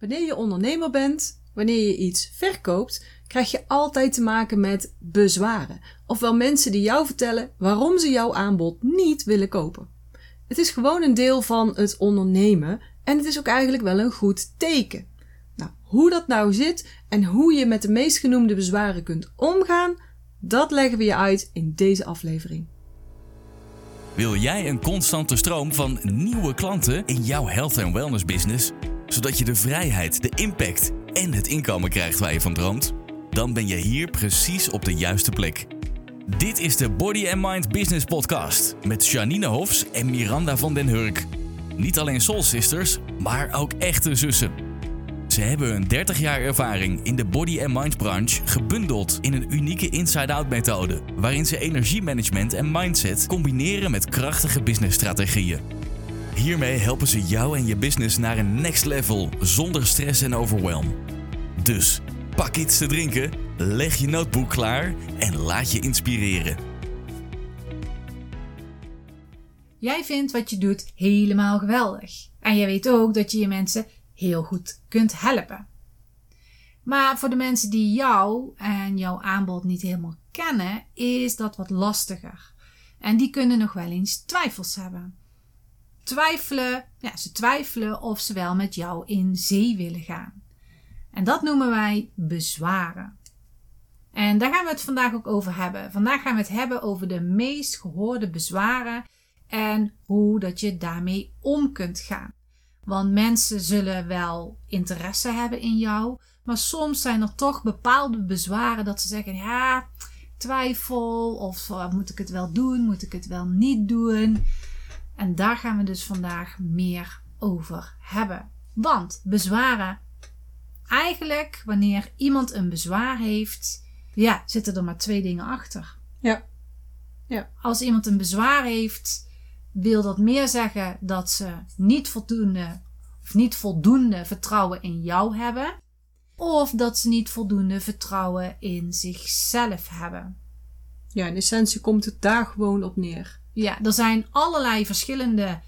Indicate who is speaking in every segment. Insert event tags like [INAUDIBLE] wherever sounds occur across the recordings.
Speaker 1: Wanneer je ondernemer bent, wanneer je iets verkoopt, krijg je altijd te maken met bezwaren. Ofwel mensen die jou vertellen waarom ze jouw aanbod niet willen kopen. Het is gewoon een deel van het ondernemen en het is ook eigenlijk wel een goed teken. Nou, hoe dat nou zit en hoe je met de meest genoemde bezwaren kunt omgaan, dat leggen we je uit in deze aflevering.
Speaker 2: Wil jij een constante stroom van nieuwe klanten in jouw health en wellness business, zodat je de vrijheid, de impact en het inkomen krijgt waar je van droomt? Dan ben je hier precies op de juiste plek. Dit is de Body and Mind Business Podcast met Janine Hofs en Miranda van den Hurk. Niet alleen soul sisters, maar ook echte zussen. Ze hebben hun 30 jaar ervaring in de body and mind branche gebundeld in een unieke inside-out methode, waarin ze energiemanagement en mindset combineren met krachtige businessstrategieën. Hiermee helpen ze jou en je business naar een next level zonder stress en overwhelm. Dus pak iets te drinken, leg je notebook klaar en laat je inspireren.
Speaker 3: Jij vindt wat je doet helemaal geweldig. En jij weet ook dat je je mensen heel goed kunt helpen. Maar voor de mensen die jou en jouw aanbod niet helemaal kennen, is dat wat lastiger. En die kunnen nog wel eens twijfels hebben. Twijfelen, ja, ze twijfelen of ze wel met jou in zee willen gaan. En dat noemen wij bezwaren. En daar gaan we het vandaag ook over hebben. Vandaag gaan we het hebben over de meest gehoorde bezwaren en hoe dat je daarmee om kunt gaan. Want mensen zullen wel interesse hebben in jou, maar soms zijn er toch bepaalde bezwaren dat ze zeggen: ja, twijfel of uh, moet ik het wel doen, moet ik het wel niet doen. En daar gaan we dus vandaag meer over hebben. Want bezwaren, eigenlijk wanneer iemand een bezwaar heeft, ja, zitten er maar twee dingen achter.
Speaker 1: Ja. ja.
Speaker 3: Als iemand een bezwaar heeft, wil dat meer zeggen dat ze niet voldoende of niet voldoende vertrouwen in jou hebben, of dat ze niet voldoende vertrouwen in zichzelf hebben.
Speaker 1: Ja, in essentie komt het daar gewoon op neer.
Speaker 3: Ja, er zijn allerlei verschillende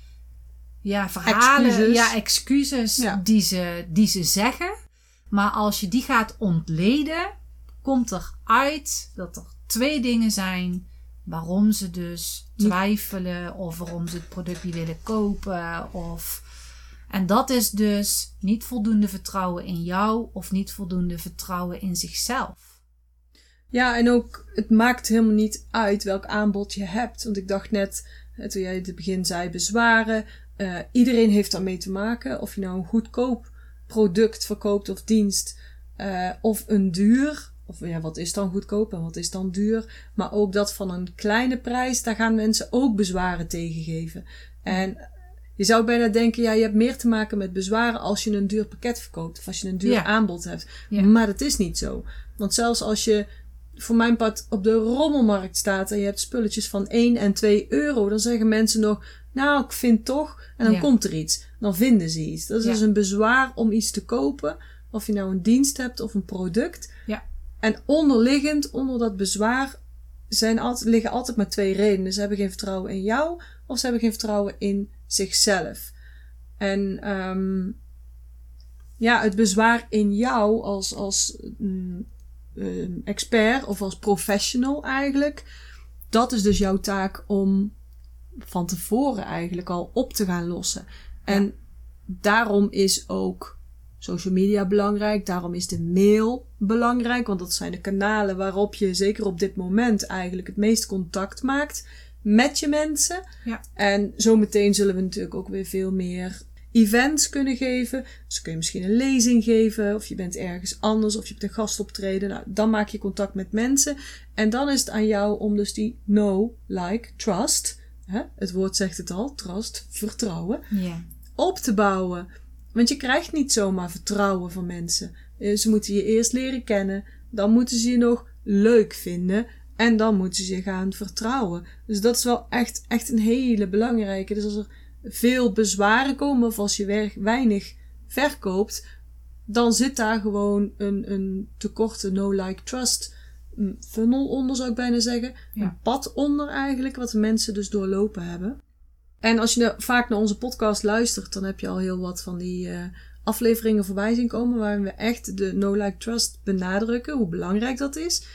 Speaker 3: ja, verhalen,
Speaker 1: Excuses.
Speaker 3: ja, excuses
Speaker 1: Ja.
Speaker 3: Die, ze, die ze zeggen. Maar als je die gaat ontleden, komt er uit dat er twee dingen zijn waarom ze dus twijfelen of waarom ze het product niet willen kopen. Of... En dat is dus niet voldoende vertrouwen in jou of niet voldoende vertrouwen in zichzelf.
Speaker 1: Ja, en ook het maakt helemaal niet uit welk aanbod je hebt. Want ik dacht net, eh, toen jij in het begin zei bezwaren, eh, iedereen heeft daarmee te maken. Of je nou een goedkoop product verkoopt of dienst, eh, of een duur. Of ja, wat is dan goedkoop en wat is dan duur? Maar ook dat van een kleine prijs, daar gaan mensen ook bezwaren tegen geven. En je zou bijna denken, ja, je hebt meer te maken met bezwaren als je een duur pakket verkoopt. Of als je een duur
Speaker 3: Ja.
Speaker 1: aanbod hebt.
Speaker 3: Ja.
Speaker 1: Maar dat is niet zo. Want zelfs als je voor mijn part op de rommelmarkt staat en je hebt spulletjes van 1 en 2 euro, dan zeggen mensen nog, nou, ik vind toch, en dan
Speaker 3: Ja.
Speaker 1: komt er iets. Dan vinden ze iets. Dat is
Speaker 3: Ja.
Speaker 1: dus een bezwaar om iets te kopen, of je nou een dienst hebt of een product.
Speaker 3: Ja.
Speaker 1: En onderliggend, onder dat bezwaar, zijn altijd, liggen altijd maar twee redenen. Ze hebben geen vertrouwen in jou, of ze hebben geen vertrouwen in zichzelf. En ehm, ja, het bezwaar in jou als, als mm, expert of als professional eigenlijk, dat is dus jouw taak om van tevoren eigenlijk al op te gaan lossen. En daarom is ook social media belangrijk, daarom is de mail belangrijk, want dat zijn de kanalen waarop je zeker op dit moment eigenlijk het meest contact maakt met je mensen.
Speaker 3: Ja.
Speaker 1: En zometeen zullen we natuurlijk ook weer veel meer events kunnen geven. Dus kun je misschien een lezing geven, of je bent ergens anders, of je hebt een gastoptreden. Nou, dan maak je contact met mensen. En dan is het aan jou om dus die know, like, trust, hè, het woord zegt het al, trust, vertrouwen,
Speaker 3: Ja.
Speaker 1: op te bouwen. Want je krijgt niet zomaar vertrouwen van mensen. Eh, Ze moeten je eerst leren kennen, dan moeten ze je nog leuk vinden en dan moeten ze je gaan vertrouwen. Dus dat is wel echt, echt een hele belangrijke. Dus als er veel bezwaren komen of als je weinig verkoopt, dan zit daar gewoon een, een tekorte no-like trust funnel onder, zou ik bijna zeggen.
Speaker 3: Ja.
Speaker 1: Een pad onder eigenlijk, wat de mensen dus doorlopen hebben. En als je nou vaak naar onze podcast luistert, dan heb je al heel wat van die eh, afleveringen voorbij zien komen waarin we echt de No Like Trust benadrukken, hoe belangrijk dat is.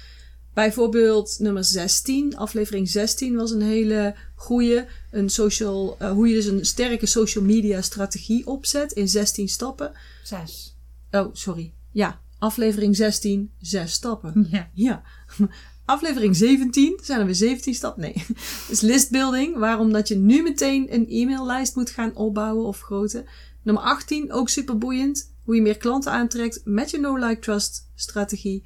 Speaker 1: Bijvoorbeeld nummer 16, aflevering 16 was een hele goede. Een social, uh, hoe je dus een sterke social media strategie opzet in 16 stappen.
Speaker 3: Zes.
Speaker 1: Oh, sorry. Ja, aflevering 16, 6 stappen. [LAUGHS]
Speaker 3: Ja.
Speaker 1: Ja. Aflevering 17, zijn er weer 17 stappen? Nee. is [LAUGHS] listbuilding, waarom dat je nu meteen een e-maillijst moet gaan opbouwen of groten. Nummer 18, ook super boeiend. Hoe je meer klanten aantrekt met je no-like-trust strategie.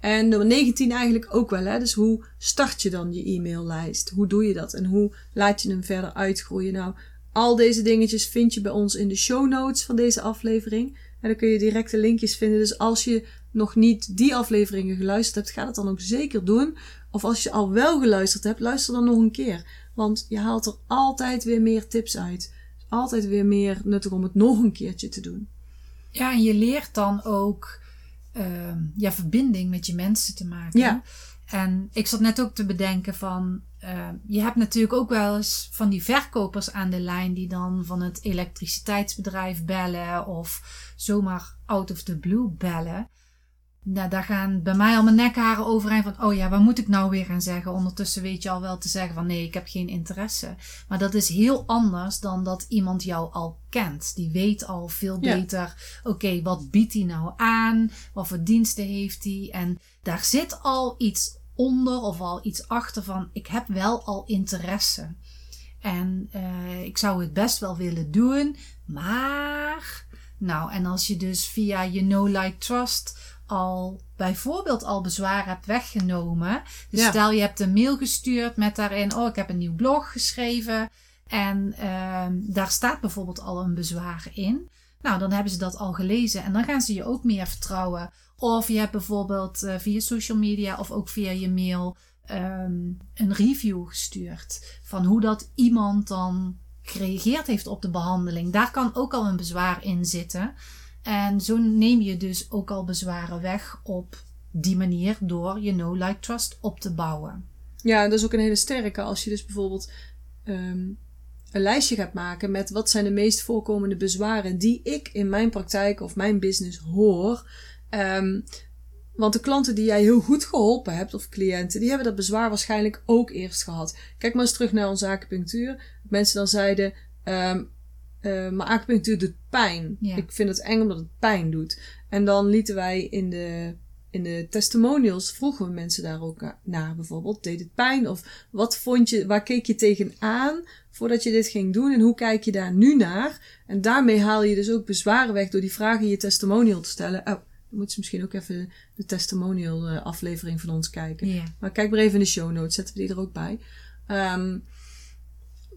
Speaker 1: En nummer 19 eigenlijk ook wel. Hè? Dus hoe start je dan je e-maillijst? Hoe doe je dat? En hoe laat je hem verder uitgroeien? Nou, al deze dingetjes vind je bij ons in de show notes van deze aflevering. En dan kun je directe linkjes vinden. Dus als je nog niet die afleveringen geluisterd hebt, ga dat dan ook zeker doen. Of als je al wel geluisterd hebt, luister dan nog een keer. Want je haalt er altijd weer meer tips uit. Altijd weer meer nuttig om het nog een keertje te doen.
Speaker 3: Ja, en je leert dan ook uh, ja, verbinding met je mensen te maken.
Speaker 1: Ja.
Speaker 3: En ik zat net ook te bedenken van, uh, je hebt natuurlijk ook wel eens van die verkopers aan de lijn die dan van het elektriciteitsbedrijf bellen of zomaar out of the blue bellen. Nou, daar gaan bij mij al mijn nekharen overheen van, oh ja, wat moet ik nou weer gaan zeggen? Ondertussen weet je al wel te zeggen van, nee, ik heb geen interesse. Maar dat is heel anders dan dat iemand jou al kent. Die weet al veel
Speaker 1: Ja.
Speaker 3: beter, oké, wat biedt hij nou aan? Wat voor diensten heeft hij? En daar zit al iets onder of al iets achter van, ik heb wel al interesse. En uh, ik zou het best wel willen doen, maar... Nou, en als je dus via je No Like Trust al bijvoorbeeld al bezwaar hebt weggenomen. Dus
Speaker 1: Ja.
Speaker 3: stel je hebt een mail gestuurd met daarin, oh ik heb een nieuw blog geschreven en ehm daar staat bijvoorbeeld al een bezwaar in. Nou, dan hebben ze dat al gelezen en dan gaan ze je ook meer vertrouwen. Of je hebt bijvoorbeeld eh, via social media of ook via je mail ehm, een review gestuurd van hoe dat iemand dan gereageerd heeft op de behandeling. Daar kan ook al een bezwaar in zitten. En zo neem je dus ook al bezwaren weg op die manier door je No Like Trust op te bouwen.
Speaker 1: Ja, dat is ook een hele sterke. Als je dus bijvoorbeeld ehm, een lijstje gaat maken met wat zijn de meest voorkomende bezwaren die ik in mijn praktijk of mijn business hoor. Ehm, want de klanten die jij heel goed geholpen hebt, of cliënten, die hebben dat bezwaar waarschijnlijk ook eerst gehad. Kijk maar eens terug naar onze acupunctuur. Mensen dan zeiden, ehm eh, maar acupunctuur doet pijn.
Speaker 3: Ja.
Speaker 1: Ik vind het eng omdat het pijn doet. En dan lieten wij in de, in de testimonials, vroegen we mensen daar ook na- naar bijvoorbeeld. Deed het pijn? Of wat vond je, waar keek je tegenaan voordat je dit ging doen? En hoe kijk je daar nu naar? En daarmee haal je dus ook bezwaren weg door die vragen in je testimonial te stellen. Oh, dan moeten ze misschien ook even de testimonial eh, aflevering van ons kijken.
Speaker 3: Ja.
Speaker 1: Maar kijk maar even in de show notes, zetten we die er ook bij. Ehm,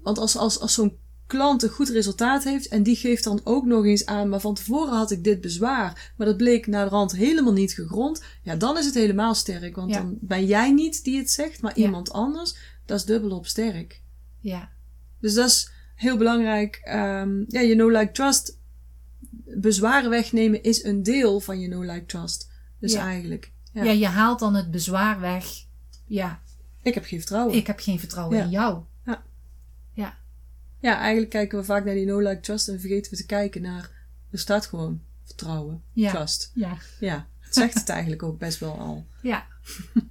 Speaker 1: want als, als, als zo'n klant een goed resultaat heeft en die geeft dan ook nog eens aan, maar van tevoren had ik dit bezwaar, maar dat bleek naar de rand helemaal niet gegrond, ja, dan is het helemaal sterk. Want
Speaker 3: Ja.
Speaker 1: dan ben jij niet die het zegt, maar
Speaker 3: Ja.
Speaker 1: iemand anders. Dat is dubbel op sterk.
Speaker 3: Ja.
Speaker 1: Dus dat is heel belangrijk. Ehm, ja, je no-like trust, bezwaren wegnemen is een deel van je no-like trust. Dus
Speaker 3: Ja.
Speaker 1: eigenlijk, ja.
Speaker 3: Ja. je haalt dan het bezwaar weg. Ja,
Speaker 1: ik heb geen vertrouwen.
Speaker 3: ik heb geen vertrouwen in jou.
Speaker 1: Ja, eigenlijk kijken we vaak naar die no-like trust en vergeten we te kijken naar, er staat gewoon vertrouwen,
Speaker 3: Ja.
Speaker 1: trust.
Speaker 3: Ja.
Speaker 1: Ja, het zegt het eigenlijk ook best wel al. [LAUGHS]
Speaker 3: Ja. [LAUGHS]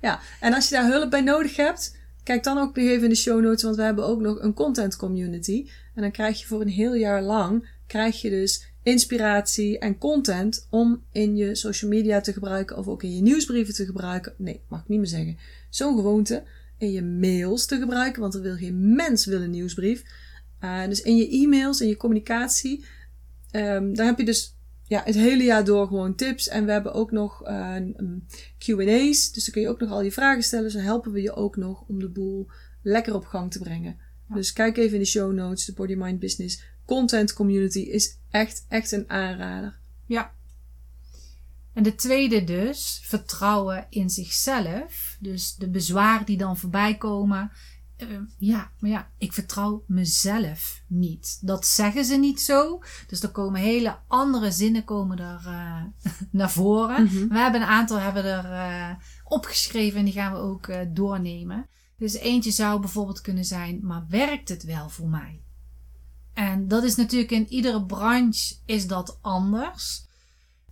Speaker 1: Ja, en als je daar hulp bij nodig hebt, kijk dan ook nog even in de show notes, want we hebben ook nog een content community. En dan krijg je voor een heel jaar lang, krijg je dus inspiratie en content om in je social media te gebruiken of ook in je nieuwsbrieven te gebruiken. Nee, mag ik niet meer zeggen. Zo'n gewoonte in je mails te gebruiken, want er wil geen mens wil een nieuwsbrief. Uh, dus in je e-mails, in je communicatie, um, daar heb je dus ja, het hele jaar door gewoon tips. En we hebben ook nog uh, um, QA's. Dus dan kun je ook nog al je vragen stellen. Zo helpen we je ook nog om de boel lekker op gang te brengen. Ja. Dus kijk even in de show notes. De Body Mind Business Content Community is echt, echt een aanrader.
Speaker 3: Ja. En de tweede dus, vertrouwen in zichzelf. Dus de bezwaren die dan voorbij komen. Uh, ja, maar ja, ik vertrouw mezelf niet. Dat zeggen ze niet zo. Dus er komen hele andere zinnen komen er uh, [LAUGHS] naar voren. Mm-hmm. We hebben een aantal hebben er uh, opgeschreven en die gaan we ook doornemen. Dus eentje zou bijvoorbeeld kunnen zijn, maar werkt het wel voor mij? En dat is natuurlijk in iedere branche is dat anders.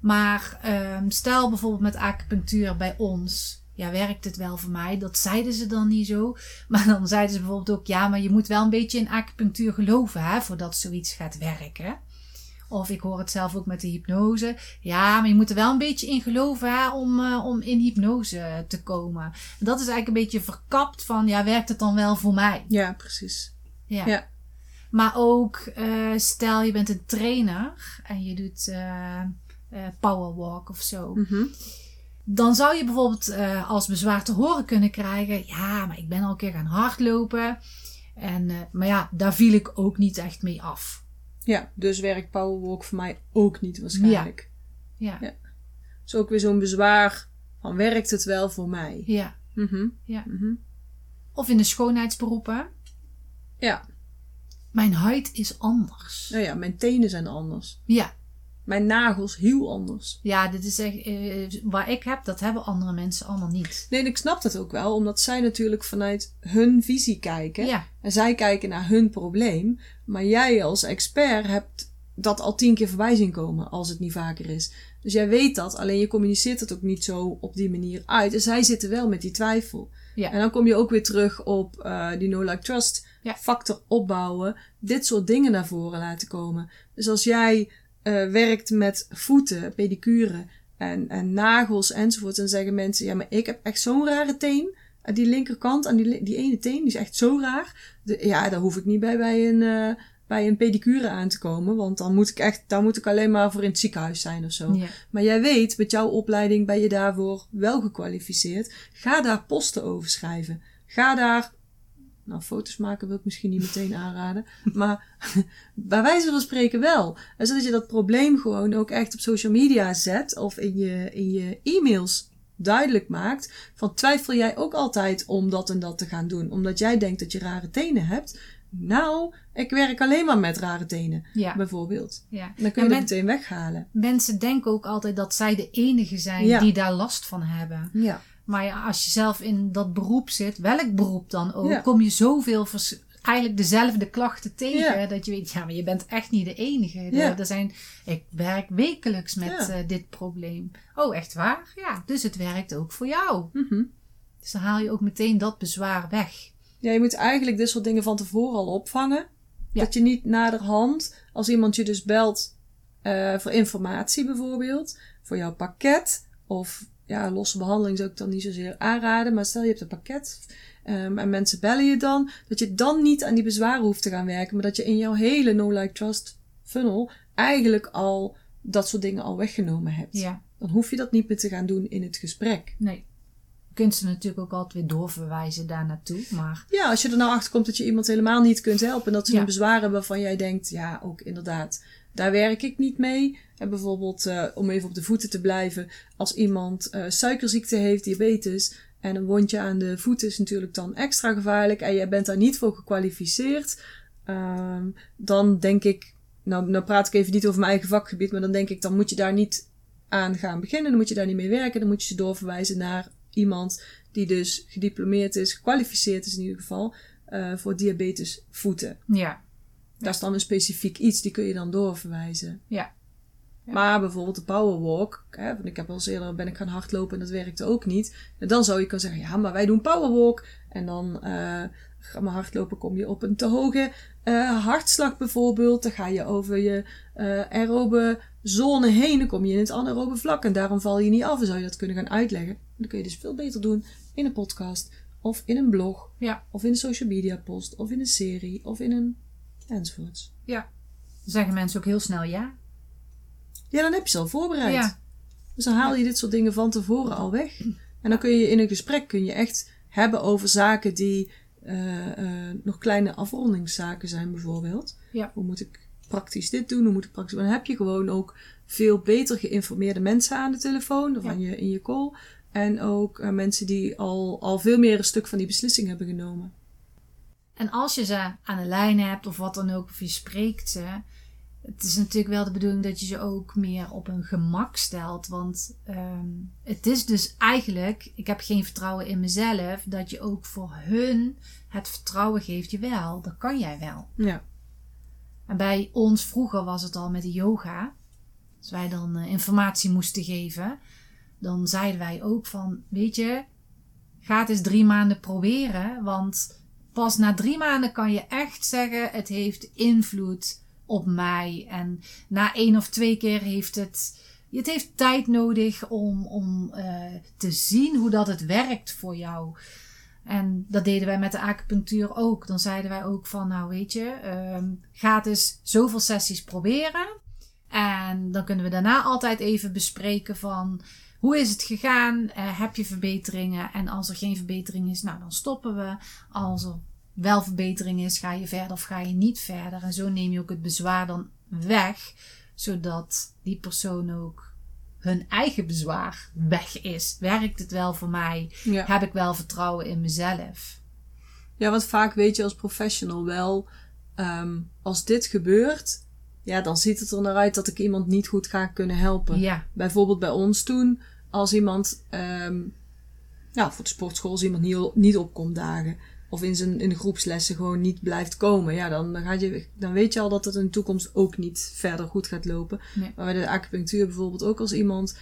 Speaker 3: Maar ehm, stel bijvoorbeeld met acupunctuur bij ons. Ja, werkt het wel voor mij? Dat zeiden ze dan niet zo. [LAUGHS] Maar dan zeiden ze bijvoorbeeld ook, ja, maar je moet wel een beetje in acupunctuur geloven, hè, voordat zoiets gaat werken. Of ik hoor het zelf ook met de hypnose. Ja, maar je moet er wel een beetje in geloven hè, om, uh, om in hypnose te komen. En dat is eigenlijk een beetje verkapt van, ja, werkt het dan wel voor mij?
Speaker 1: Ja, precies.
Speaker 3: Ja.
Speaker 1: Ja.
Speaker 3: Maar ook, uh, stel je bent een trainer en je doet uh, powerwalk of zo.
Speaker 1: Mhm.
Speaker 3: Dan zou je bijvoorbeeld als bezwaar te horen kunnen krijgen: Ja, maar ik ben al een keer gaan hardlopen. En, maar ja, daar viel ik ook niet echt mee af.
Speaker 1: Ja, dus werkt powerwalk voor mij ook niet waarschijnlijk.
Speaker 3: Ja.
Speaker 1: Ja. Dus ook weer zo'n bezwaar van werkt het wel voor mij?
Speaker 3: Ja.
Speaker 1: Mhm.
Speaker 3: ja.
Speaker 1: Mhm.
Speaker 3: Of in de schoonheidsberoepen.
Speaker 1: Ja.
Speaker 3: Mijn huid is anders.
Speaker 1: Nou ja, mijn tenen zijn anders.
Speaker 3: Ja.
Speaker 1: Mijn nagels heel anders.
Speaker 3: Ja, dit is echt, eh, waar ik heb, dat hebben andere mensen allemaal niet.
Speaker 1: Nee, ik snap dat ook wel, omdat zij natuurlijk vanuit hun visie kijken.
Speaker 3: Ja.
Speaker 1: En zij kijken naar hun probleem. Maar jij als expert hebt dat al tien keer voorbij zien komen, als het niet vaker is. Dus jij weet dat, alleen je communiceert het ook niet zo op die manier uit. En zij zitten wel met die twijfel.
Speaker 3: Ja.
Speaker 1: En dan kom je ook weer terug op eh, die no-like-trust
Speaker 3: Ja.
Speaker 1: factor opbouwen. Dit soort dingen naar voren laten komen. Dus als jij eh, werkt met voeten, pedicure en, en nagels enzovoort. Dan zeggen mensen, ja, maar ik heb echt zo'n rare teen. Aan die linkerkant, aan die, die ene teen, die is echt zo raar. De, ja, daar hoef ik niet bij, bij een, eh, bij een pedicure aan te komen. Want dan moet ik echt, daar moet ik alleen maar voor in het ziekenhuis zijn of zo.
Speaker 3: Ja.
Speaker 1: Maar jij weet, met jouw opleiding ben je daarvoor wel gekwalificeerd. Ga daar posten over schrijven. Ga daar, nou foto's maken wil ik misschien niet meteen aanraden. Maar [LAUGHS] bij wijze van spreken wel. En zodat je dat probleem gewoon ook echt op social media zet. Of in je, in je e-mails duidelijk maakt. Van twijfel jij ook altijd om dat en dat te gaan doen. Omdat jij denkt dat je rare tenen hebt. Nou, ik werk alleen maar met rare tenen.
Speaker 3: Ja.
Speaker 1: Bijvoorbeeld.
Speaker 3: ja.
Speaker 1: Dan kun je
Speaker 3: men-
Speaker 1: meteen weghalen.
Speaker 3: mensen denken ook altijd dat zij de enige zijn
Speaker 1: Ja.
Speaker 3: die daar last van hebben.
Speaker 1: Ja.
Speaker 3: Maar ja, als je zelf in dat beroep zit, welk beroep dan ook,
Speaker 1: Ja.
Speaker 3: kom je zoveel vers- eigenlijk dezelfde klachten tegen.
Speaker 1: Ja.
Speaker 3: Dat je weet, ja, maar je bent echt niet de enige.
Speaker 1: Ja.
Speaker 3: Er zijn, ik werk wekelijks met
Speaker 1: Ja.
Speaker 3: eh, dit probleem. Oh, echt waar? Ja, dus het werkt ook voor jou.
Speaker 1: Mhm.
Speaker 3: Dus dan haal je ook meteen dat bezwaar weg.
Speaker 1: Ja, je moet eigenlijk dit soort dingen van tevoren al opvangen.
Speaker 3: Ja.
Speaker 1: Dat je niet naderhand, als iemand je dus belt eh, voor informatie bijvoorbeeld, voor jouw pakket, of ja, losse behandeling zou ik dan niet zozeer aanraden, maar stel je hebt een pakket ehm, en mensen bellen je dan, dat je dan niet aan die bezwaren hoeft te gaan werken, maar dat je in jouw hele no-like-trust funnel eigenlijk al dat soort dingen al weggenomen hebt.
Speaker 3: Ja,
Speaker 1: Dan hoef je dat niet meer te gaan doen in het gesprek.
Speaker 3: nee. Je kunt ze natuurlijk ook altijd weer doorverwijzen daar naartoe. Maar
Speaker 1: Ja, als je er nou achter komt dat je iemand helemaal niet kunt helpen. En dat ze
Speaker 3: Ja.
Speaker 1: een bezwaar hebben waarvan jij denkt, ja, ook inderdaad, daar werk ik niet mee. En bijvoorbeeld, eh, om even op de voeten te blijven, als iemand eh, suikerziekte heeft, diabetes, en een wondje aan de voet is natuurlijk dan extra gevaarlijk en jij bent daar niet voor gekwalificeerd, ehm, dan denk ik, nou, nou praat ik even niet over mijn eigen vakgebied, maar dan denk ik, dan moet je daar niet aan gaan beginnen, dan moet je daar niet mee werken, dan moet je ze doorverwijzen naar iemand die dus gediplomeerd is, gekwalificeerd is in ieder geval, eh, voor diabetes voeten.
Speaker 3: ja,
Speaker 1: Dat is dan een specifiek iets, die kun je dan doorverwijzen.
Speaker 3: ja, Ja.
Speaker 1: Maar bijvoorbeeld de powerwalk, hè, want ik heb al eens eerder ben ik gaan hardlopen en dat werkte ook niet. En dan zou je kunnen zeggen, ja, maar wij doen powerwalk. En dan eh ga maar hardlopen, kom je op een te hoge eh, hartslag bijvoorbeeld. Dan ga je over je eh aerobe zone heen, dan kom je in het anaerobe vlak. En daarom val je niet af. Dan zou je dat kunnen gaan uitleggen. Dan kun je dus veel beter doen in een podcast, of in een blog,
Speaker 3: ja,
Speaker 1: of in een social media post, of in een serie, of in een enzovoorts.
Speaker 3: ja. Dan zeggen mensen ook heel snel ja.
Speaker 1: Ja, dan heb je ze al voorbereid.
Speaker 3: Ja,
Speaker 1: Dus dan haal je dit soort dingen van tevoren al weg. En dan kun je in een gesprek kun je echt hebben over zaken die eh, eh, nog kleine afrondingszaken zijn bijvoorbeeld.
Speaker 3: Ja.
Speaker 1: Hoe moet ik praktisch dit doen? Hoe moet ik praktisch... Dan heb je gewoon ook veel beter geïnformeerde mensen aan de telefoon of
Speaker 3: Ja.
Speaker 1: aan je, in je call. En ook eh, mensen die al, al veel meer een stuk van die beslissing hebben genomen.
Speaker 3: En als je ze aan de lijn hebt of wat dan ook, of je spreekt ze. Het is natuurlijk wel de bedoeling dat je ze ook meer op hun gemak stelt. Want ehm, het is dus eigenlijk, ik heb geen vertrouwen in mezelf, dat je ook voor hun het vertrouwen geeft. Jawel, dat kan jij wel.
Speaker 1: Ja.
Speaker 3: Je, je je je je En bij ons vroeger was het al met de yoga. Als wij dan eh, informatie moesten geven, dan zeiden wij ook van, weet je, ga het eens drie maanden proberen. Want pas na drie maanden kan je echt zeggen, het heeft invloed op mij. En na één of twee keer heeft het, het heeft tijd nodig om, om uh, te zien hoe dat het werkt voor jou. En dat deden wij met de acupunctuur ook. Dan zeiden wij ook van, nou weet je, um, ga dus zoveel sessies proberen. En dan kunnen we daarna altijd even bespreken van, hoe is het gegaan? Uh, heb je verbeteringen? En als er geen verbetering is, nou dan stoppen we. Als er wel verbetering is, ga je verder of ga je niet verder. En zo neem je ook het bezwaar dan weg, zodat die persoon ook hun eigen bezwaar weg is. Werkt het wel voor mij?
Speaker 1: Ja.
Speaker 3: Heb ik wel vertrouwen in mezelf?
Speaker 1: Ja, want vaak weet je als professional wel, um, als dit gebeurt, ja, dan ziet het er naar uit dat ik iemand niet goed ga kunnen helpen.
Speaker 3: Ja.
Speaker 1: Bijvoorbeeld bij ons toen, als iemand, um, nou, voor de sportschool, als iemand niet, niet opkomt dagen, of in, zijn, in de groepslessen gewoon niet blijft komen, ja, dan, dan, gaat je, dan weet je al dat het in de toekomst ook niet verder goed gaat lopen.
Speaker 3: Nee.
Speaker 1: Maar bij de acupunctuur bijvoorbeeld ook als iemand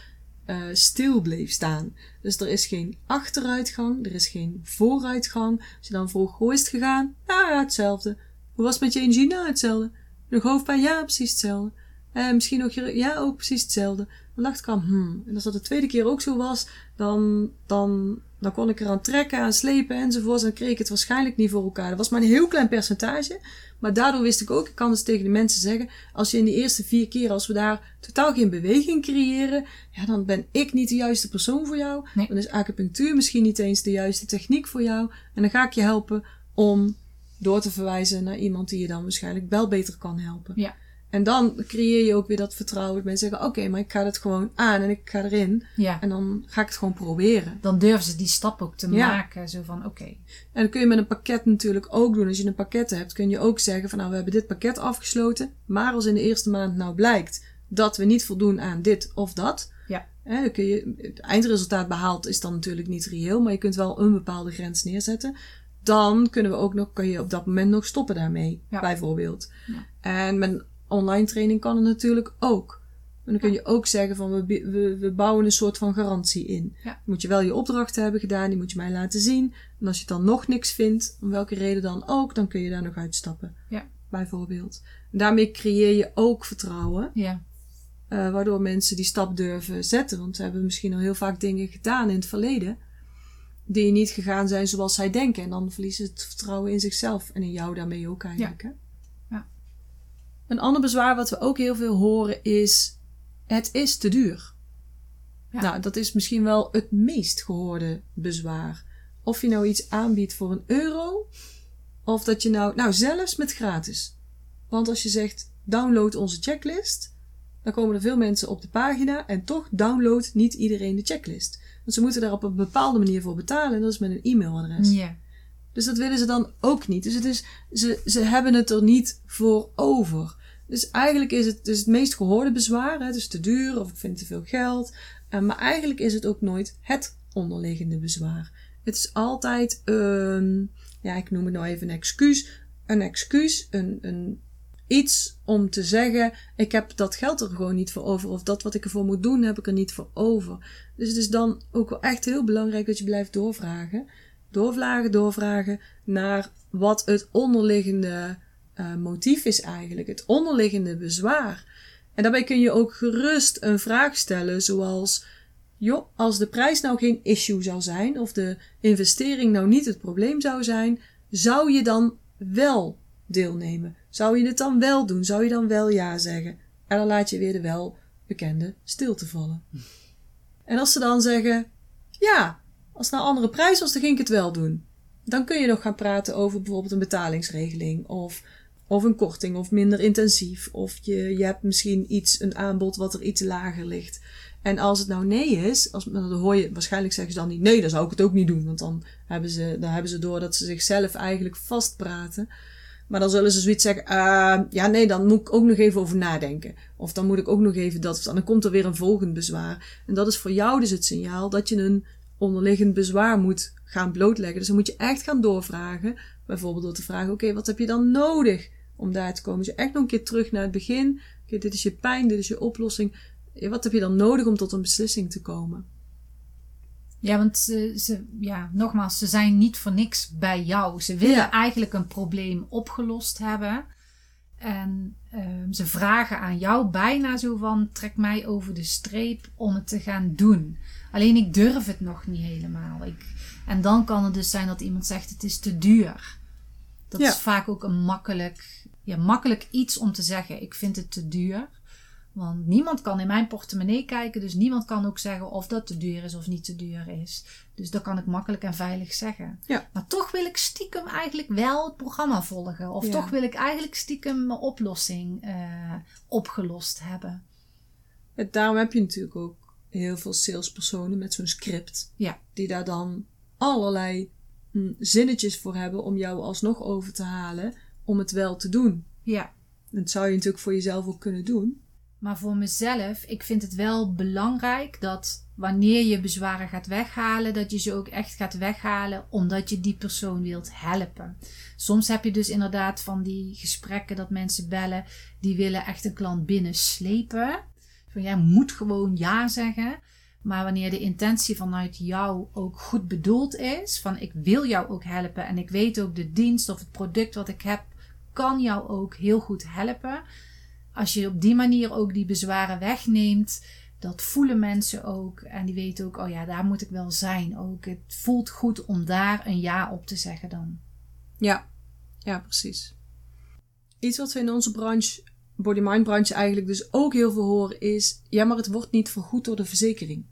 Speaker 1: uh, stil bleef staan. Dus er is geen achteruitgang, er is geen vooruitgang. Als je dan vroeg, hoe is het gegaan? Nou ja, hetzelfde. Hoe was het met je energie? Nou, hetzelfde. Nog hoofdpijn? Ja, precies hetzelfde. En misschien nog je, ja, ook precies hetzelfde. Dan dacht ik aan, hmm. En als dat de tweede keer ook zo was, dan, dan, dan kon ik eraan trekken, aan slepen enzovoort. En dan kreeg ik het waarschijnlijk niet voor elkaar. Dat was maar een heel klein percentage. Maar daardoor wist ik ook, ik kan dus tegen de mensen zeggen, als je in de eerste vier keer, als we daar totaal geen beweging creëren, ja, dan ben ik niet de juiste persoon voor jou.
Speaker 3: Nee.
Speaker 1: Dan is acupunctuur misschien niet eens de juiste techniek voor jou. En dan ga ik je helpen om door te verwijzen naar iemand die je dan waarschijnlijk wel beter kan helpen.
Speaker 3: Ja.
Speaker 1: En dan creëer je ook weer dat vertrouwen. Dat mensen zeggen, oké, okay, maar ik ga het gewoon aan en ik ga erin.
Speaker 3: Ja.
Speaker 1: En dan ga ik het gewoon proberen.
Speaker 3: Dan durven ze die stap ook te
Speaker 1: Ja.
Speaker 3: maken. Zo van, oké.
Speaker 1: En dat kun je met een pakket natuurlijk ook doen. Als je een pakket hebt, kun je ook zeggen van nou, we hebben dit pakket afgesloten. Maar als in de eerste maand nou blijkt dat we niet voldoen aan dit of dat.
Speaker 3: Ja.
Speaker 1: Hè, dan kun je, het eindresultaat behaald is dan natuurlijk niet reëel. Maar je kunt wel een bepaalde grens neerzetten. Dan kunnen we ook nog, kun je op dat moment nog stoppen daarmee.
Speaker 3: Ja.
Speaker 1: Bijvoorbeeld.
Speaker 3: Ja.
Speaker 1: En met een online training kan het natuurlijk ook. En dan kun je ook zeggen van we, we, we bouwen een soort van garantie in.
Speaker 3: Ja.
Speaker 1: Moet je wel je opdrachten hebben gedaan, die moet je mij laten zien. En als je dan nog niks vindt, om welke reden dan ook, dan kun je daar nog uitstappen.
Speaker 3: Ja.
Speaker 1: Bijvoorbeeld. En daarmee creëer je ook vertrouwen,
Speaker 3: Ja.
Speaker 1: eh, waardoor mensen die stap durven zetten. Want ze hebben misschien al heel vaak dingen gedaan in het verleden, die niet gegaan zijn zoals zij denken. En dan verliezen ze het vertrouwen in zichzelf en in jou daarmee ook eigenlijk. Hè? Een ander bezwaar wat we ook heel veel horen is: het is te duur.
Speaker 3: Ja.
Speaker 1: Nou, dat is misschien wel het meest gehoorde bezwaar. Of je nou iets aanbiedt voor een euro, of dat je nou, nou zelfs met gratis. Want als je zegt download onze checklist, dan komen er veel mensen op de pagina en toch downloadt niet iedereen de checklist. Want ze moeten daar op een bepaalde manier voor betalen en dat is met een e-mailadres.
Speaker 3: Ja.
Speaker 1: Dus dat willen ze dan ook niet. Dus het is, ze, ze hebben het er niet voor over. Dus eigenlijk is het dus het meest gehoorde bezwaar. Het is te duur of ik vind te veel geld. Eh, maar eigenlijk is het ook nooit het onderliggende bezwaar. Het is altijd een, ja, ik noem het nou even een excuus. Een excuus, een, een iets om te zeggen: ik heb dat geld er gewoon niet voor over. Of dat wat ik ervoor moet doen, heb ik er niet voor over. Dus het is dan ook wel echt heel belangrijk dat je blijft doorvragen doorvragen, doorvragen naar wat het onderliggende uh, motief is eigenlijk, het onderliggende bezwaar. En daarbij kun je ook gerust een vraag stellen zoals, joh, als de prijs nou geen issue zou zijn of de investering nou niet het probleem zou zijn, zou je dan wel deelnemen? Zou je het dan wel doen? Zou je dan wel ja zeggen? En dan laat je weer de wel bekende stilte vallen. En als ze dan zeggen, ja, als het nou andere prijs was, dan ging ik het wel doen. Dan kun je nog gaan praten over bijvoorbeeld een betalingsregeling of, of een korting of minder intensief. Of je, je hebt misschien iets, een aanbod wat er iets lager ligt. En als het nou nee is, als, dan hoor je, waarschijnlijk zeggen ze dan niet nee, dan zou ik het ook niet doen. Want dan hebben ze, dan hebben ze door dat ze zichzelf eigenlijk vastpraten. Maar dan zullen ze zoiets zeggen, uh, ja nee, dan moet ik ook nog even over nadenken. Of dan moet ik ook nog even dat, dan komt er weer een volgend bezwaar. En dat is voor jou dus het signaal dat je een onderliggend bezwaar moet gaan blootleggen. Dus dan moet je echt gaan doorvragen. Bijvoorbeeld door te vragen, oké, okay, wat heb je dan nodig om daar te komen. Dus echt nog een keer terug naar het begin. Oké, dit is je pijn, dit is je oplossing. Wat heb je dan nodig om tot een beslissing te komen?
Speaker 3: Ja, want ze, ze, ja, nogmaals, ze zijn niet voor niks bij jou. Ze willen
Speaker 1: Ja.
Speaker 3: eigenlijk een probleem opgelost hebben. En ehm, ze vragen aan jou bijna zo van, trek mij over de streep om het te gaan doen. Alleen ik durf het nog niet helemaal. Ik, en dan kan het dus zijn dat iemand zegt, het is te duur. Dat
Speaker 1: Ja.
Speaker 3: is vaak ook een makkelijk, ja, makkelijk iets om te zeggen, ik vind het te duur. Want niemand kan in mijn portemonnee kijken, dus niemand kan ook zeggen of dat te duur is of niet te duur is. Dus dat kan ik makkelijk en veilig zeggen.
Speaker 1: Ja.
Speaker 3: Maar toch wil ik stiekem eigenlijk wel het programma volgen. Of
Speaker 1: Ja.
Speaker 3: toch wil ik eigenlijk stiekem mijn oplossing eh, opgelost hebben.
Speaker 1: Daarom heb je natuurlijk ook heel veel salespersonen met zo'n script.
Speaker 3: Ja.
Speaker 1: Die daar dan allerlei hm, zinnetjes voor hebben om jou alsnog over te halen om het wel te doen.
Speaker 3: Ja.
Speaker 1: Dat zou je natuurlijk voor jezelf ook kunnen doen.
Speaker 3: Maar voor mezelf, ik vind het wel belangrijk dat wanneer je bezwaren gaat weghalen, dat je ze ook echt gaat weghalen omdat je die persoon wilt helpen. Soms heb je dus inderdaad van die gesprekken dat mensen bellen, die willen echt een klant binnenslepen. Jij moet gewoon ja zeggen. Maar wanneer de intentie vanuit jou ook goed bedoeld is, van ik wil jou ook helpen en ik weet ook de dienst of het product wat ik heb, kan jou ook heel goed helpen als je op die manier ook die bezwaren wegneemt, dat voelen mensen ook. En die weten ook, oh ja, daar moet ik wel zijn ook. Het voelt goed om daar een ja op te zeggen dan.
Speaker 1: Ja, ja, precies. Iets wat we in onze branche, body-mind branche eigenlijk dus ook heel veel horen is, ja, maar het wordt niet vergoed door de verzekering.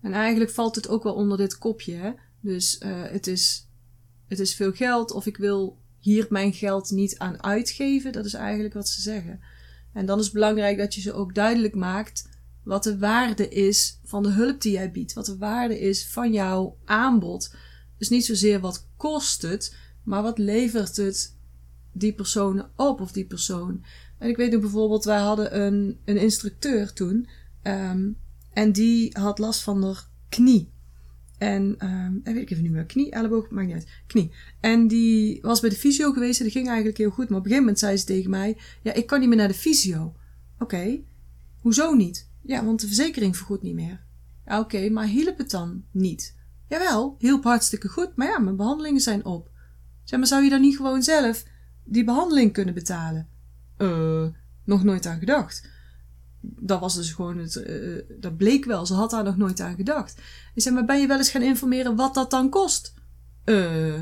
Speaker 1: En eigenlijk valt het ook wel onder dit kopje, hè. Dus eh, het, is, het is veel geld of ik wil hier mijn geld niet aan uitgeven. Dat is eigenlijk wat ze zeggen. En dan is het belangrijk dat je ze ook duidelijk maakt wat de waarde is van de hulp die jij biedt. Wat de waarde is van jouw aanbod. Dus niet zozeer wat kost het, maar wat levert het die persoon op of die persoon. En ik weet nog bijvoorbeeld, wij hadden een, een instructeur toen. ehm, en die had last van haar knie. En, ehm en weet ik even niet meer, knie, elleboog, maakt niet uit. Knie. En die was bij de fysio geweest en dat ging eigenlijk heel goed. Maar op een gegeven moment zei ze tegen mij, ja, ik kan niet meer naar de fysio. Oké, hoezo niet? Ja, want de verzekering vergoedt niet meer. Oké, maar hielp het dan niet? Jawel, hielp hartstikke goed, maar ja, mijn behandelingen zijn op. Zeg maar, zou je dan niet gewoon zelf die behandeling kunnen betalen? Eh, nog nooit aan gedacht. Dat was dus gewoon het, eh, dat bleek wel, ze had daar nog nooit aan gedacht. Ik zei, maar ben je wel eens gaan informeren wat dat dan kost? Eh,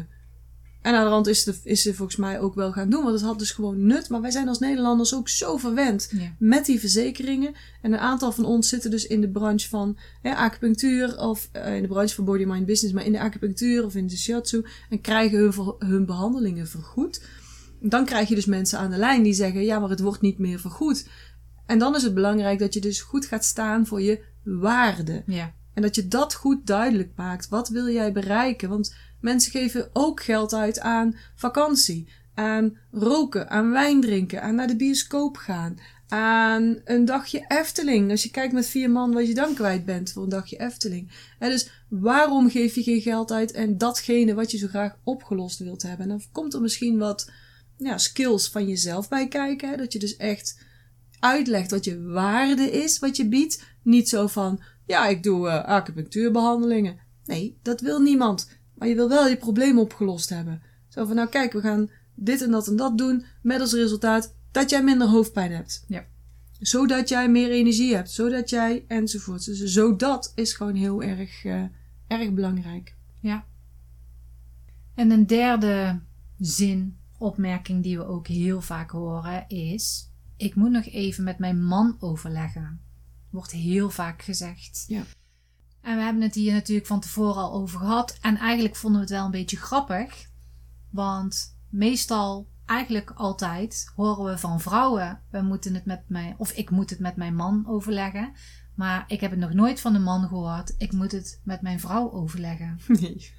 Speaker 1: en aan de rand is, de, is ze volgens mij ook wel gaan doen, want het had dus gewoon nut. Maar wij zijn als Nederlanders ook zo verwend
Speaker 3: Ja.
Speaker 1: met die verzekeringen. En een aantal van ons zitten dus in de branche van hè, acupunctuur of eh, in de branche van body mind business, maar in de acupunctuur of in de shiatsu en krijgen hun, hun behandelingen vergoed. Dan krijg je dus mensen aan de lijn die zeggen, ja, maar het wordt niet meer vergoed. En dan is het belangrijk dat je dus goed gaat staan voor je waarde.
Speaker 3: Ja.
Speaker 1: En dat je dat goed duidelijk maakt. Wat wil jij bereiken? Want mensen geven ook geld uit aan vakantie, aan roken, aan wijn drinken, aan naar de bioscoop gaan, aan een dagje Efteling. Als je kijkt met vier man wat je dan kwijt bent voor een dagje Efteling. En dus waarom geef je geen geld uit en datgene wat je zo graag opgelost wilt hebben? En dan komt er misschien wat ja, skills van jezelf bij kijken. Hè? Dat je dus echt uitlegt wat je waarde is, wat je biedt. Niet zo van, ja, ik doe eh, acupunctuurbehandelingen. Nee, dat wil niemand. Maar je wil wel je probleem opgelost hebben. Zo van, nou kijk, we gaan dit en dat en dat doen. Met als resultaat dat jij minder hoofdpijn hebt.
Speaker 3: Ja.
Speaker 1: Zodat jij meer energie hebt. Zodat jij enzovoort. Dus zodat is gewoon heel erg, eh, erg belangrijk.
Speaker 3: ja. En een derde zin, opmerking die we ook heel vaak horen is: Ik moet nog even met mijn man overleggen. Wordt heel vaak gezegd.
Speaker 1: Ja.
Speaker 3: En we hebben het hier natuurlijk van tevoren al over gehad. En eigenlijk vonden we het wel een beetje grappig. Want meestal, eigenlijk altijd, horen we van vrouwen: we moeten het met mij, of ik moet het met mijn man overleggen. Maar ik heb het nog nooit van een man gehoord. Ik moet het met mijn vrouw overleggen. [LAUGHS]
Speaker 1: Nee.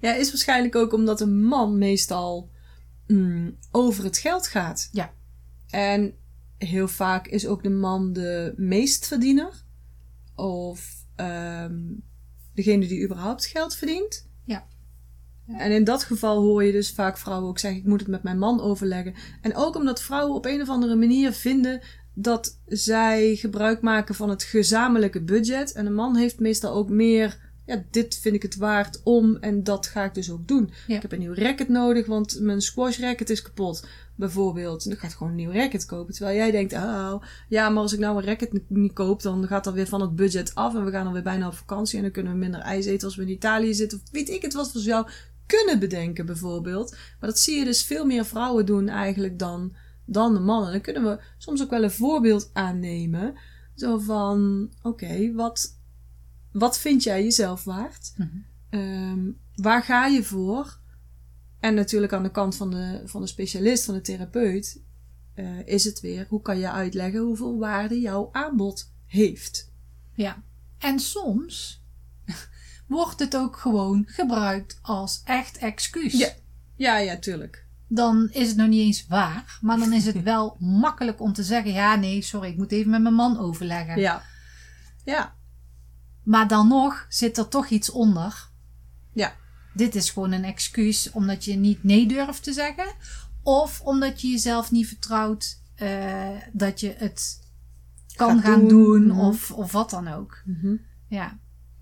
Speaker 1: Ja, is waarschijnlijk ook omdat een man meestal mm, over het geld gaat.
Speaker 3: Ja.
Speaker 1: En heel vaak is ook de man de meestverdiener. Of ehm, degene die überhaupt geld verdient.
Speaker 3: Ja.
Speaker 1: En in dat geval hoor je dus vaak vrouwen ook zeggen: ik moet het met mijn man overleggen. En ook omdat vrouwen op een of andere manier vinden dat zij gebruik maken van het gezamenlijke budget. En een man heeft meestal ook meer. Ja, dit vind ik het waard om en dat ga ik dus ook doen.
Speaker 3: Ja.
Speaker 1: Ik heb een nieuw racket nodig, want mijn squash racket is kapot. Bijvoorbeeld. En dan gaat gewoon een nieuw racket kopen. Terwijl jij denkt, oh, ja, maar als ik nou een racket niet koop, dan gaat dat weer van het budget af. En we gaan dan weer bijna op vakantie. En dan kunnen we minder ijs eten als we in Italië zitten. Of weet ik het wat we jou kunnen bedenken, bijvoorbeeld. Maar dat zie je dus veel meer vrouwen doen eigenlijk dan, dan de mannen. Dan kunnen we soms ook wel een voorbeeld aannemen. Zo van, oké, wat, wat vind jij jezelf waard?
Speaker 3: Mhm.
Speaker 1: Ehm, waar ga je voor? En natuurlijk aan de kant van de, van de specialist, van de therapeut, eh, is het weer, hoe kan je uitleggen hoeveel waarde jouw aanbod heeft?
Speaker 3: Ja. En soms [LAUGHS] wordt het ook gewoon gebruikt als echt excuus.
Speaker 1: Ja. Ja, ja, tuurlijk.
Speaker 3: Dan is het nog niet eens waar, maar dan is het [LAUGHS] wel makkelijk om te zeggen: ja, nee, sorry, ik moet even met mijn man overleggen.
Speaker 1: Ja. Ja.
Speaker 3: Maar dan nog zit er toch iets onder.
Speaker 1: Ja.
Speaker 3: Dit is gewoon een excuus omdat je niet nee durft te zeggen. Of omdat je jezelf niet vertrouwt eh, dat je het kan
Speaker 1: Gaat
Speaker 3: gaan
Speaker 1: doen.
Speaker 3: doen,
Speaker 1: Mhm.
Speaker 3: of, of wat dan ook.
Speaker 1: Mhm.
Speaker 3: Ja.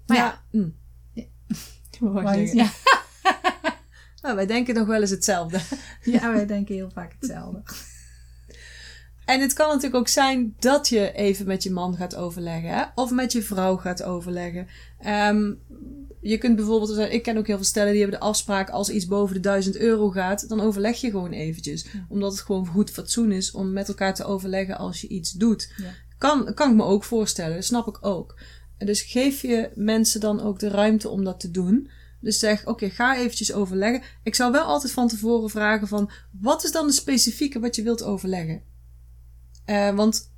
Speaker 3: Maar ja,
Speaker 1: Mm.
Speaker 3: Ja. [LAUGHS] Ja. [LAUGHS]
Speaker 1: Nou, wij denken nog wel eens hetzelfde. [LAUGHS]
Speaker 3: ja, wij denken heel vaak hetzelfde.
Speaker 1: En het kan natuurlijk ook zijn dat je even met je man gaat overleggen. Hè? Of met je vrouw gaat overleggen. Ehm, je kunt bijvoorbeeld, ik ken ook heel veel stellen die hebben de afspraak als iets boven de 1000 euro gaat, dan overleg je gewoon eventjes. Omdat het gewoon goed fatsoen is om met elkaar te overleggen als je iets doet.
Speaker 3: Ja.
Speaker 1: Kan, kan ik me ook voorstellen, dat snap ik ook. Dus geef je mensen dan ook de ruimte om dat te doen. Dus zeg, oké, ga eventjes overleggen. Ik zou wel altijd van tevoren vragen van, wat is dan de specifieke wat je wilt overleggen? Eh, want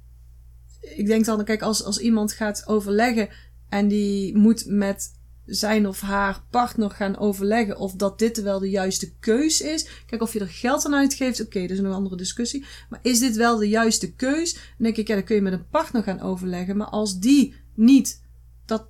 Speaker 1: ik denk dan, kijk, als, als iemand gaat overleggen en die moet met zijn of haar partner gaan overleggen of dat dit wel de juiste keus is. Kijk, of je er geld aan uitgeeft, oké, dat is een andere discussie. Maar is dit wel de juiste keus? Dan denk ik, ja, dan kun je met een partner gaan overleggen. Maar als die niet dat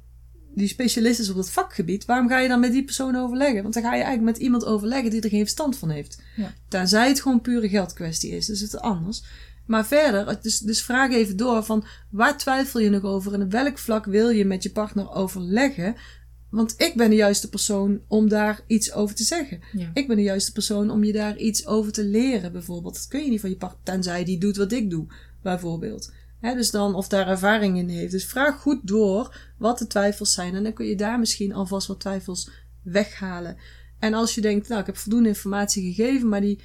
Speaker 1: die specialist is op dat vakgebied, waarom ga je dan met die persoon overleggen? Want dan ga je eigenlijk met iemand overleggen die er geen verstand van heeft.
Speaker 3: Ja.
Speaker 1: Tenzij het gewoon pure geldkwestie is, dus het is anders. Maar verder, dus, dus vraag even door van waar twijfel je nog over en op welk vlak wil je met je partner overleggen? Want ik ben de juiste persoon om daar iets over te zeggen.
Speaker 3: Ja.
Speaker 1: Ik ben de juiste persoon om je daar iets over te leren, bijvoorbeeld. Dat kun je niet van je partner, tenzij die doet wat ik doe, bijvoorbeeld. Dus dan, of daar ervaring in heeft. Dus vraag goed door wat de twijfels zijn. En dan kun je daar misschien alvast wat twijfels weghalen. En als je denkt, nou, ik heb voldoende informatie gegeven, maar die,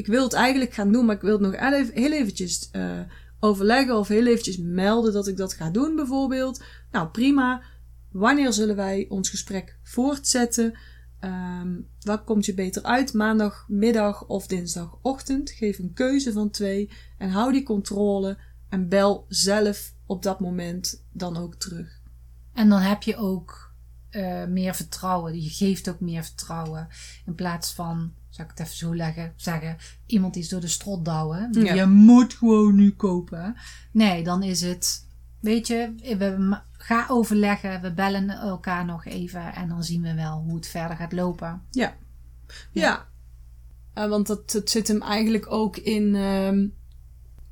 Speaker 1: ik wil het eigenlijk gaan doen, maar ik wil het nog heel even- heel eventjes eh, overleggen of heel eventjes melden dat ik dat ga doen, bijvoorbeeld. Nou, prima. Wanneer zullen wij ons gesprek voortzetten? Ehm, wat komt je beter uit? Maandagmiddag of dinsdagochtend? Geef een keuze van twee en hou die controle en bel zelf op dat moment dan ook terug.
Speaker 3: En dan heb je ook eh, meer vertrouwen. Je geeft ook meer vertrouwen. In plaats van, zou ik het even zo leggen, zeggen, iemand is door de strot douwen.
Speaker 1: Ja.
Speaker 3: Je moet gewoon nu kopen. Nee, dan is het, weet je, we ma- ga overleggen. We bellen elkaar nog even. En dan zien we wel hoe het verder gaat lopen.
Speaker 1: Ja. Ja. Eh, want dat, dat zit hem eigenlijk ook in, ehm,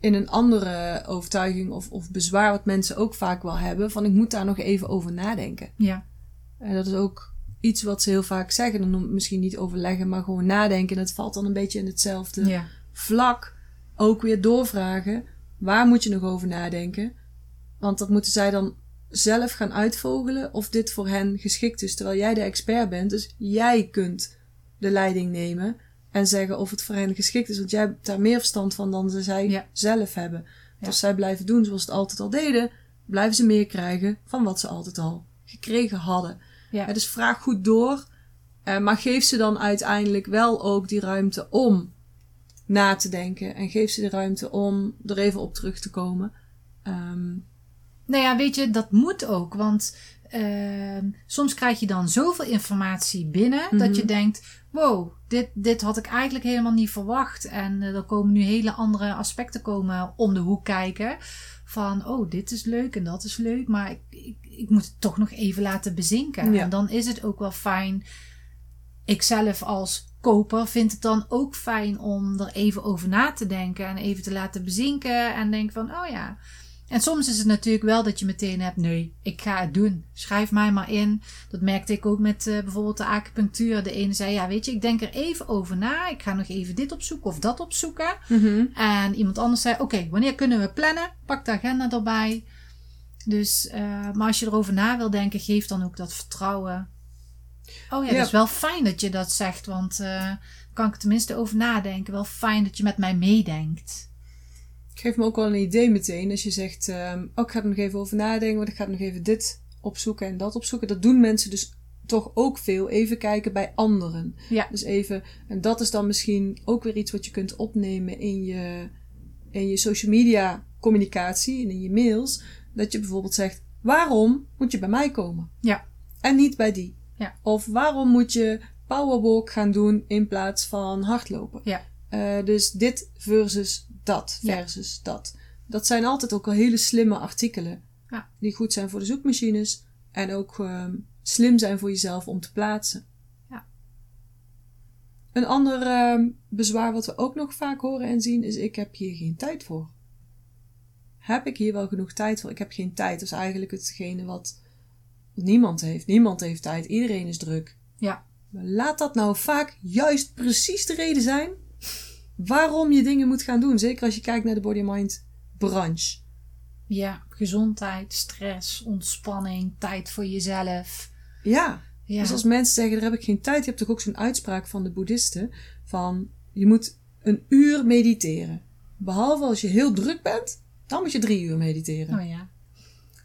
Speaker 1: in een andere overtuiging of, of bezwaar wat mensen ook vaak wel hebben. Van ik moet daar nog even over nadenken.
Speaker 3: Ja.
Speaker 1: En dat is ook iets wat ze heel vaak zeggen. Dan misschien niet overleggen, maar gewoon nadenken. En dat valt dan een beetje in hetzelfde
Speaker 3: Ja.
Speaker 1: vlak. Ook weer doorvragen. Waar moet je nog over nadenken? Want dat moeten zij dan zelf gaan uitvogelen of dit voor hen geschikt is. Terwijl jij de expert bent. Dus jij kunt de leiding nemen en zeggen of het voor hen geschikt is. Want jij hebt daar meer verstand van dan ze zij
Speaker 3: Ja.
Speaker 1: zelf hebben. Dus
Speaker 3: Ja.
Speaker 1: Zij blijven doen zoals ze het altijd al deden, blijven ze meer krijgen van wat ze altijd al gekregen hadden.
Speaker 3: Ja.
Speaker 1: Dus vraag goed door. eh, maar geef ze dan uiteindelijk wel ook die ruimte om na te denken. En geef ze de ruimte om er even op terug te komen. Ehm,
Speaker 3: Nou ja, weet je, dat moet ook. Want ehm, soms krijg je dan zoveel informatie binnen dat je denkt: wow, dit, dit had ik eigenlijk helemaal niet verwacht. En eh, er komen nu hele andere aspecten komen om de hoek kijken. Van oh, dit is leuk en dat is leuk, maar ik, ik, ik moet het toch nog even laten bezinken.
Speaker 1: Ja.
Speaker 3: En dan is het ook wel fijn ik zelf als koper vind het dan ook fijn om er even over na te denken en even te laten bezinken en denk van, oh ja. En soms is het natuurlijk wel dat je meteen hebt, nee, ik ga het doen. Schrijf mij maar in. Dat merkte ik ook met uh, bijvoorbeeld de acupunctuur. De ene zei, ja, weet je, ik denk er even over na. Ik ga nog even dit opzoeken of dat opzoeken.
Speaker 1: Mhm.
Speaker 3: En iemand anders zei, oké, wanneer kunnen we plannen? Pak de agenda erbij. Dus, uh, maar als je erover na wil denken, geef dan ook dat vertrouwen. Oh ja,
Speaker 1: Ja.
Speaker 3: dat is wel fijn dat je dat zegt, want uh, kan ik tenminste over nadenken. Wel fijn dat je met mij meedenkt.
Speaker 1: Geef me ook wel een idee meteen. Als je zegt, ehm, oh, ik ga er nog even over nadenken, want ik ga nog even dit opzoeken en dat opzoeken. Dat doen mensen dus toch ook veel. Even kijken bij anderen.
Speaker 3: Ja.
Speaker 1: Dus even, en dat is dan misschien ook weer iets wat je kunt opnemen in je, in je social media communicatie en in je mails. Dat je bijvoorbeeld zegt, waarom moet je bij mij komen?
Speaker 3: Ja.
Speaker 1: En niet bij die.
Speaker 3: Ja.
Speaker 1: Of waarom moet je powerwalk gaan doen in plaats van hardlopen?
Speaker 3: Ja.
Speaker 1: Uh, dus dit versus dat
Speaker 3: Ja.
Speaker 1: versus dat. Dat zijn altijd ook al hele slimme artikelen.
Speaker 3: Ja.
Speaker 1: Die goed zijn voor de zoekmachines. En ook ehm, slim zijn voor jezelf om te plaatsen.
Speaker 3: Ja.
Speaker 1: Een ander ehm, bezwaar wat we ook nog vaak horen en zien is: ik heb hier geen tijd voor. Heb ik hier wel genoeg tijd voor? Ik heb geen tijd. Dat is eigenlijk hetgene wat niemand heeft. Niemand heeft tijd. Iedereen is druk.
Speaker 3: Ja.
Speaker 1: Maar laat dat nou vaak juist precies de reden zijn waarom je dingen moet gaan doen. Zeker als je kijkt naar de body-mind branche.
Speaker 3: Ja, gezondheid, stress, ontspanning, tijd voor jezelf.
Speaker 1: Ja.
Speaker 3: Ja,
Speaker 1: Dus als mensen zeggen, daar heb ik geen tijd. Je hebt toch ook zo'n uitspraak van de boeddhisten. Van, je moet een uur mediteren. Behalve als je heel druk bent, dan moet je drie uur mediteren.
Speaker 3: oh ja.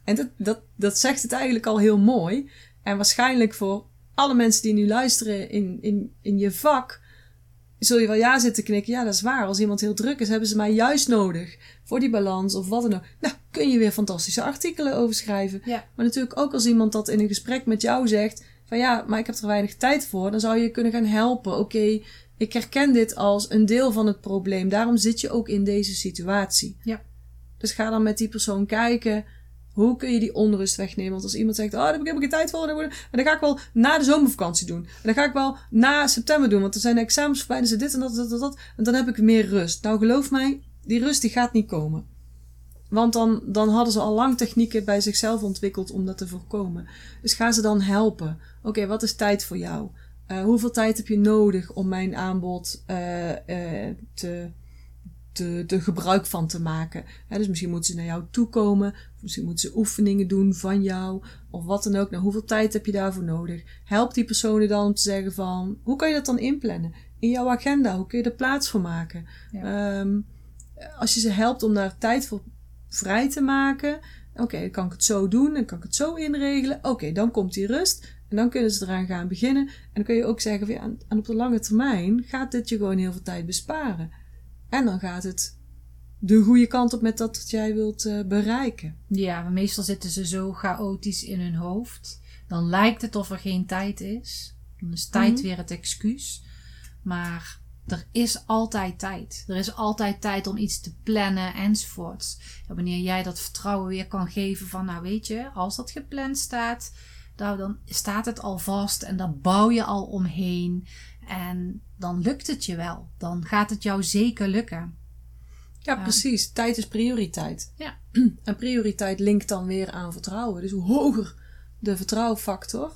Speaker 1: En dat, dat, dat zegt het eigenlijk al heel mooi. En waarschijnlijk voor alle mensen die nu luisteren in, in, in je vak, zul je wel ja zitten knikken. Ja, dat is waar. Als iemand heel druk is, hebben ze mij juist nodig voor die balans of wat dan ook. Nou, kun je weer fantastische artikelen over schrijven.
Speaker 3: Ja.
Speaker 1: Maar natuurlijk ook als iemand dat in een gesprek met jou zegt, van ja, maar ik heb er weinig tijd voor, dan zou je kunnen gaan helpen. Oké, ik herken dit als een deel van het probleem. Daarom zit je ook in deze situatie.
Speaker 3: Ja.
Speaker 1: Dus ga dan met die persoon kijken. Hoe kun je die onrust wegnemen? Want als iemand zegt, oh, daar heb ik geen tijd voor. Dan, en dan ga ik wel na de zomervakantie doen. En dan ga ik wel na september doen. Want er zijn examens voorbij. Dus dit en dat, dat, dat, dat. En dan heb ik meer rust. Nou, geloof mij, die rust die gaat niet komen. Want dan, dan hadden ze al lang technieken bij zichzelf ontwikkeld om dat te voorkomen. Dus ga ze dan helpen. Oké, wat is tijd voor jou? Uh, hoeveel tijd heb je nodig om mijn aanbod uh, uh, te, te, te gebruik van te maken? He, dus misschien moeten ze naar jou toekomen. Misschien moeten ze oefeningen doen van jou. Of wat dan ook. Nou, hoeveel tijd heb je daarvoor nodig? Help die personen dan om te zeggen van... Hoe kan je dat dan inplannen? In jouw agenda. Hoe kun je er plaats voor maken?
Speaker 3: Ja.
Speaker 1: Um, als je ze helpt om daar tijd voor vrij te maken. Oké, okay, dan kan ik het zo doen. Dan kan ik het zo inregelen. Oké, okay, dan komt die rust. En dan kunnen ze eraan gaan beginnen. En dan kun je ook zeggen, van, ja, en op de lange termijn gaat dit je gewoon heel veel tijd besparen. En dan gaat het de goede kant op met dat wat jij wilt uh, bereiken.
Speaker 3: Ja, maar meestal zitten ze zo chaotisch in hun hoofd. Dan lijkt het of er geen tijd is. Dan is tijd mm -hmm. weer het excuus. Maar er is altijd tijd. Er is altijd tijd om iets te plannen enzovoorts. En wanneer jij dat vertrouwen weer kan geven van, nou weet je, als dat gepland staat, nou, dan staat het al vast en dan bouw je al omheen. En dan lukt het je wel. Dan gaat het jou zeker lukken.
Speaker 1: Ja, precies. Tijd is prioriteit.
Speaker 3: Ja. [CLEARS THROAT]
Speaker 1: En prioriteit linkt dan weer aan vertrouwen. Dus hoe hoger de vertrouwenfactor,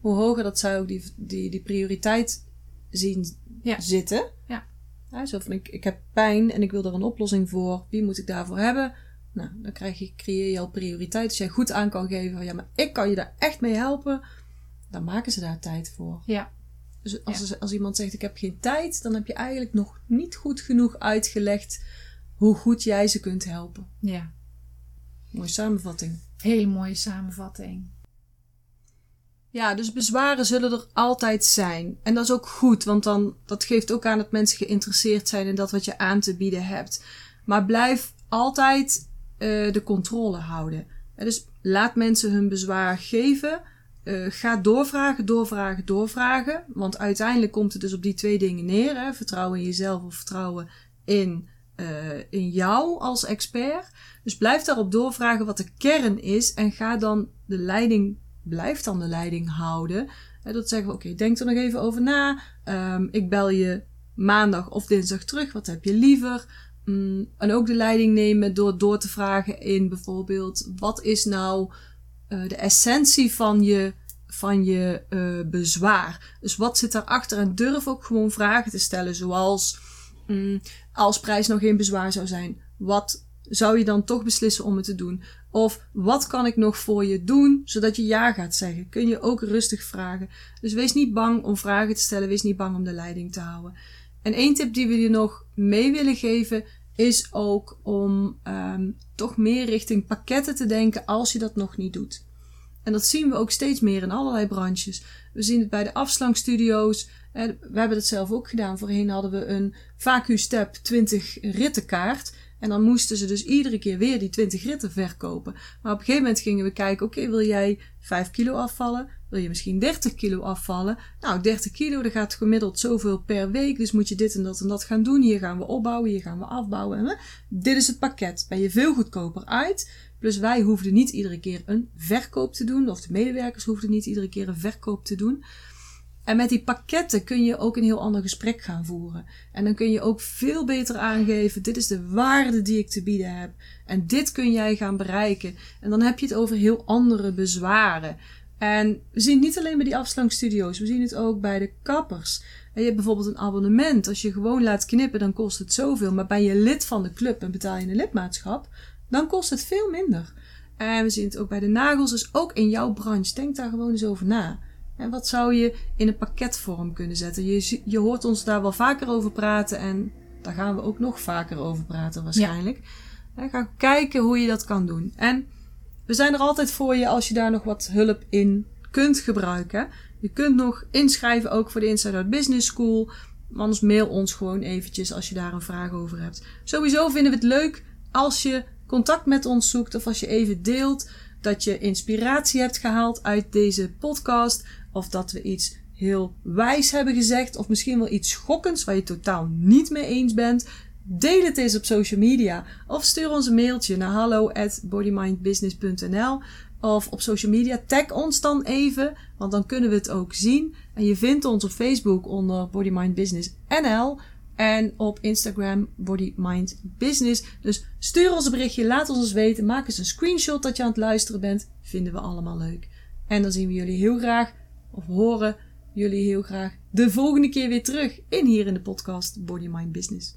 Speaker 1: hoe hoger dat zij ook die, die, die prioriteit zien
Speaker 3: ja.
Speaker 1: zitten.
Speaker 3: Ja.
Speaker 1: ja. zo van, ik, ik heb pijn en ik wil er een oplossing voor. Wie moet ik daarvoor hebben? Nou, dan krijg je, creëer je al prioriteit. Als jij goed aan kan geven van, ja, maar ik kan je daar echt mee helpen. Dan maken ze daar tijd voor.
Speaker 3: Ja.
Speaker 1: Dus als,
Speaker 3: Ja.
Speaker 1: als iemand zegt, ik heb geen tijd, dan heb je eigenlijk nog niet goed genoeg uitgelegd hoe goed jij ze kunt helpen.
Speaker 3: Ja.
Speaker 1: Mooie samenvatting.
Speaker 3: Hele mooie samenvatting.
Speaker 1: Ja, dus bezwaren zullen er altijd zijn. En dat is ook goed, want dan, dat geeft ook aan dat mensen geïnteresseerd zijn in dat wat je aan te bieden hebt. Maar blijf altijd uh, de controle houden. En dus laat mensen hun bezwaar geven. Uh, ga doorvragen, doorvragen, doorvragen. Want uiteindelijk komt het dus op die twee dingen neer. Hè? Vertrouwen in jezelf of vertrouwen in, uh, in jou als expert. Dus blijf daarop doorvragen wat de kern is. En ga dan de leiding blijf dan de leiding houden dat zeggen we, oké, denk er nog even over na. Ehm, ik bel je maandag of dinsdag terug. Wat heb je liever? Mm, en ook de leiding nemen door door te vragen in bijvoorbeeld, wat is nou uh, de essentie van je, van je uh, bezwaar? Dus wat zit daarachter? En durf ook gewoon vragen te stellen, zoals mm, als prijs nog geen bezwaar zou zijn, wat zou je dan toch beslissen om het te doen? Of wat kan ik nog voor je doen, zodat je ja gaat zeggen? Kun je ook rustig vragen. Dus wees niet bang om vragen te stellen, wees niet bang om de leiding te houden. En één tip die we je nog mee willen geven, is ook om um, toch meer richting pakketten te denken als je dat nog niet doet. En dat zien we ook steeds meer in allerlei branches. We zien het bij de afslankstudio's. We hebben dat zelf ook gedaan. Voorheen hadden we een VacuStep 20 rittenkaart. En dan moesten ze dus iedere keer weer die 20 ritten verkopen. Maar op een gegeven moment gingen we kijken: oké, wil jij 5 kilo afvallen? Wil je misschien 30 kilo afvallen? Nou, 30 kilo, dat gaat gemiddeld zoveel per week. Dus moet je dit en dat en dat gaan doen. Hier gaan we opbouwen, hier gaan we afbouwen. Hè? Dit is het pakket. Ben je veel goedkoper uit. Plus wij hoefden niet iedere keer een verkoop te doen. Of de medewerkers hoefden niet iedere keer een verkoop te doen. En met die pakketten kun je ook een heel ander gesprek gaan voeren. En dan kun je ook veel beter aangeven: dit is de waarde die ik te bieden heb. En dit kun jij gaan bereiken. En dan heb je het over heel andere bezwaren. En we zien het niet alleen bij die afslankstudio's, we zien het ook bij de kappers. En je hebt bijvoorbeeld een abonnement. Als je gewoon laat knippen, dan kost het zoveel. Maar ben je lid van de club en betaal je een lidmaatschap, dan kost het veel minder. En we zien het ook bij de nagels, dus ook in jouw branche. Denk daar gewoon eens over na. En wat zou je in een pakketvorm kunnen zetten? Je, je hoort ons daar wel vaker over praten en daar gaan we ook nog vaker over praten waarschijnlijk. Ja. ga kijken hoe je dat kan doen. En we zijn er altijd voor je als je daar nog wat hulp in kunt gebruiken. Je kunt nog inschrijven ook voor de Inside Out Business School. Anders mail ons gewoon eventjes als je daar een vraag over hebt. Sowieso vinden we het leuk als je contact met ons zoekt of als je even deelt dat je inspiratie hebt gehaald uit deze podcast of dat we iets heel wijs hebben gezegd of misschien wel iets schokkends waar je totaal niet mee eens bent. Deel het eens op social media of stuur ons een mailtje naar hallo bodymindbusiness.nl of op social media. Tag ons dan even, want dan kunnen we het ook zien. En je vindt ons op Facebook onder Body Mind Business NL en op Instagram Body Mind Business. Dus stuur ons een berichtje, laat ons eens weten. Maak eens een screenshot dat je aan het luisteren bent. Vinden we allemaal leuk. En dan zien we jullie heel graag, of horen jullie heel graag, de volgende keer weer terug in hier in de podcast Body Mind Business.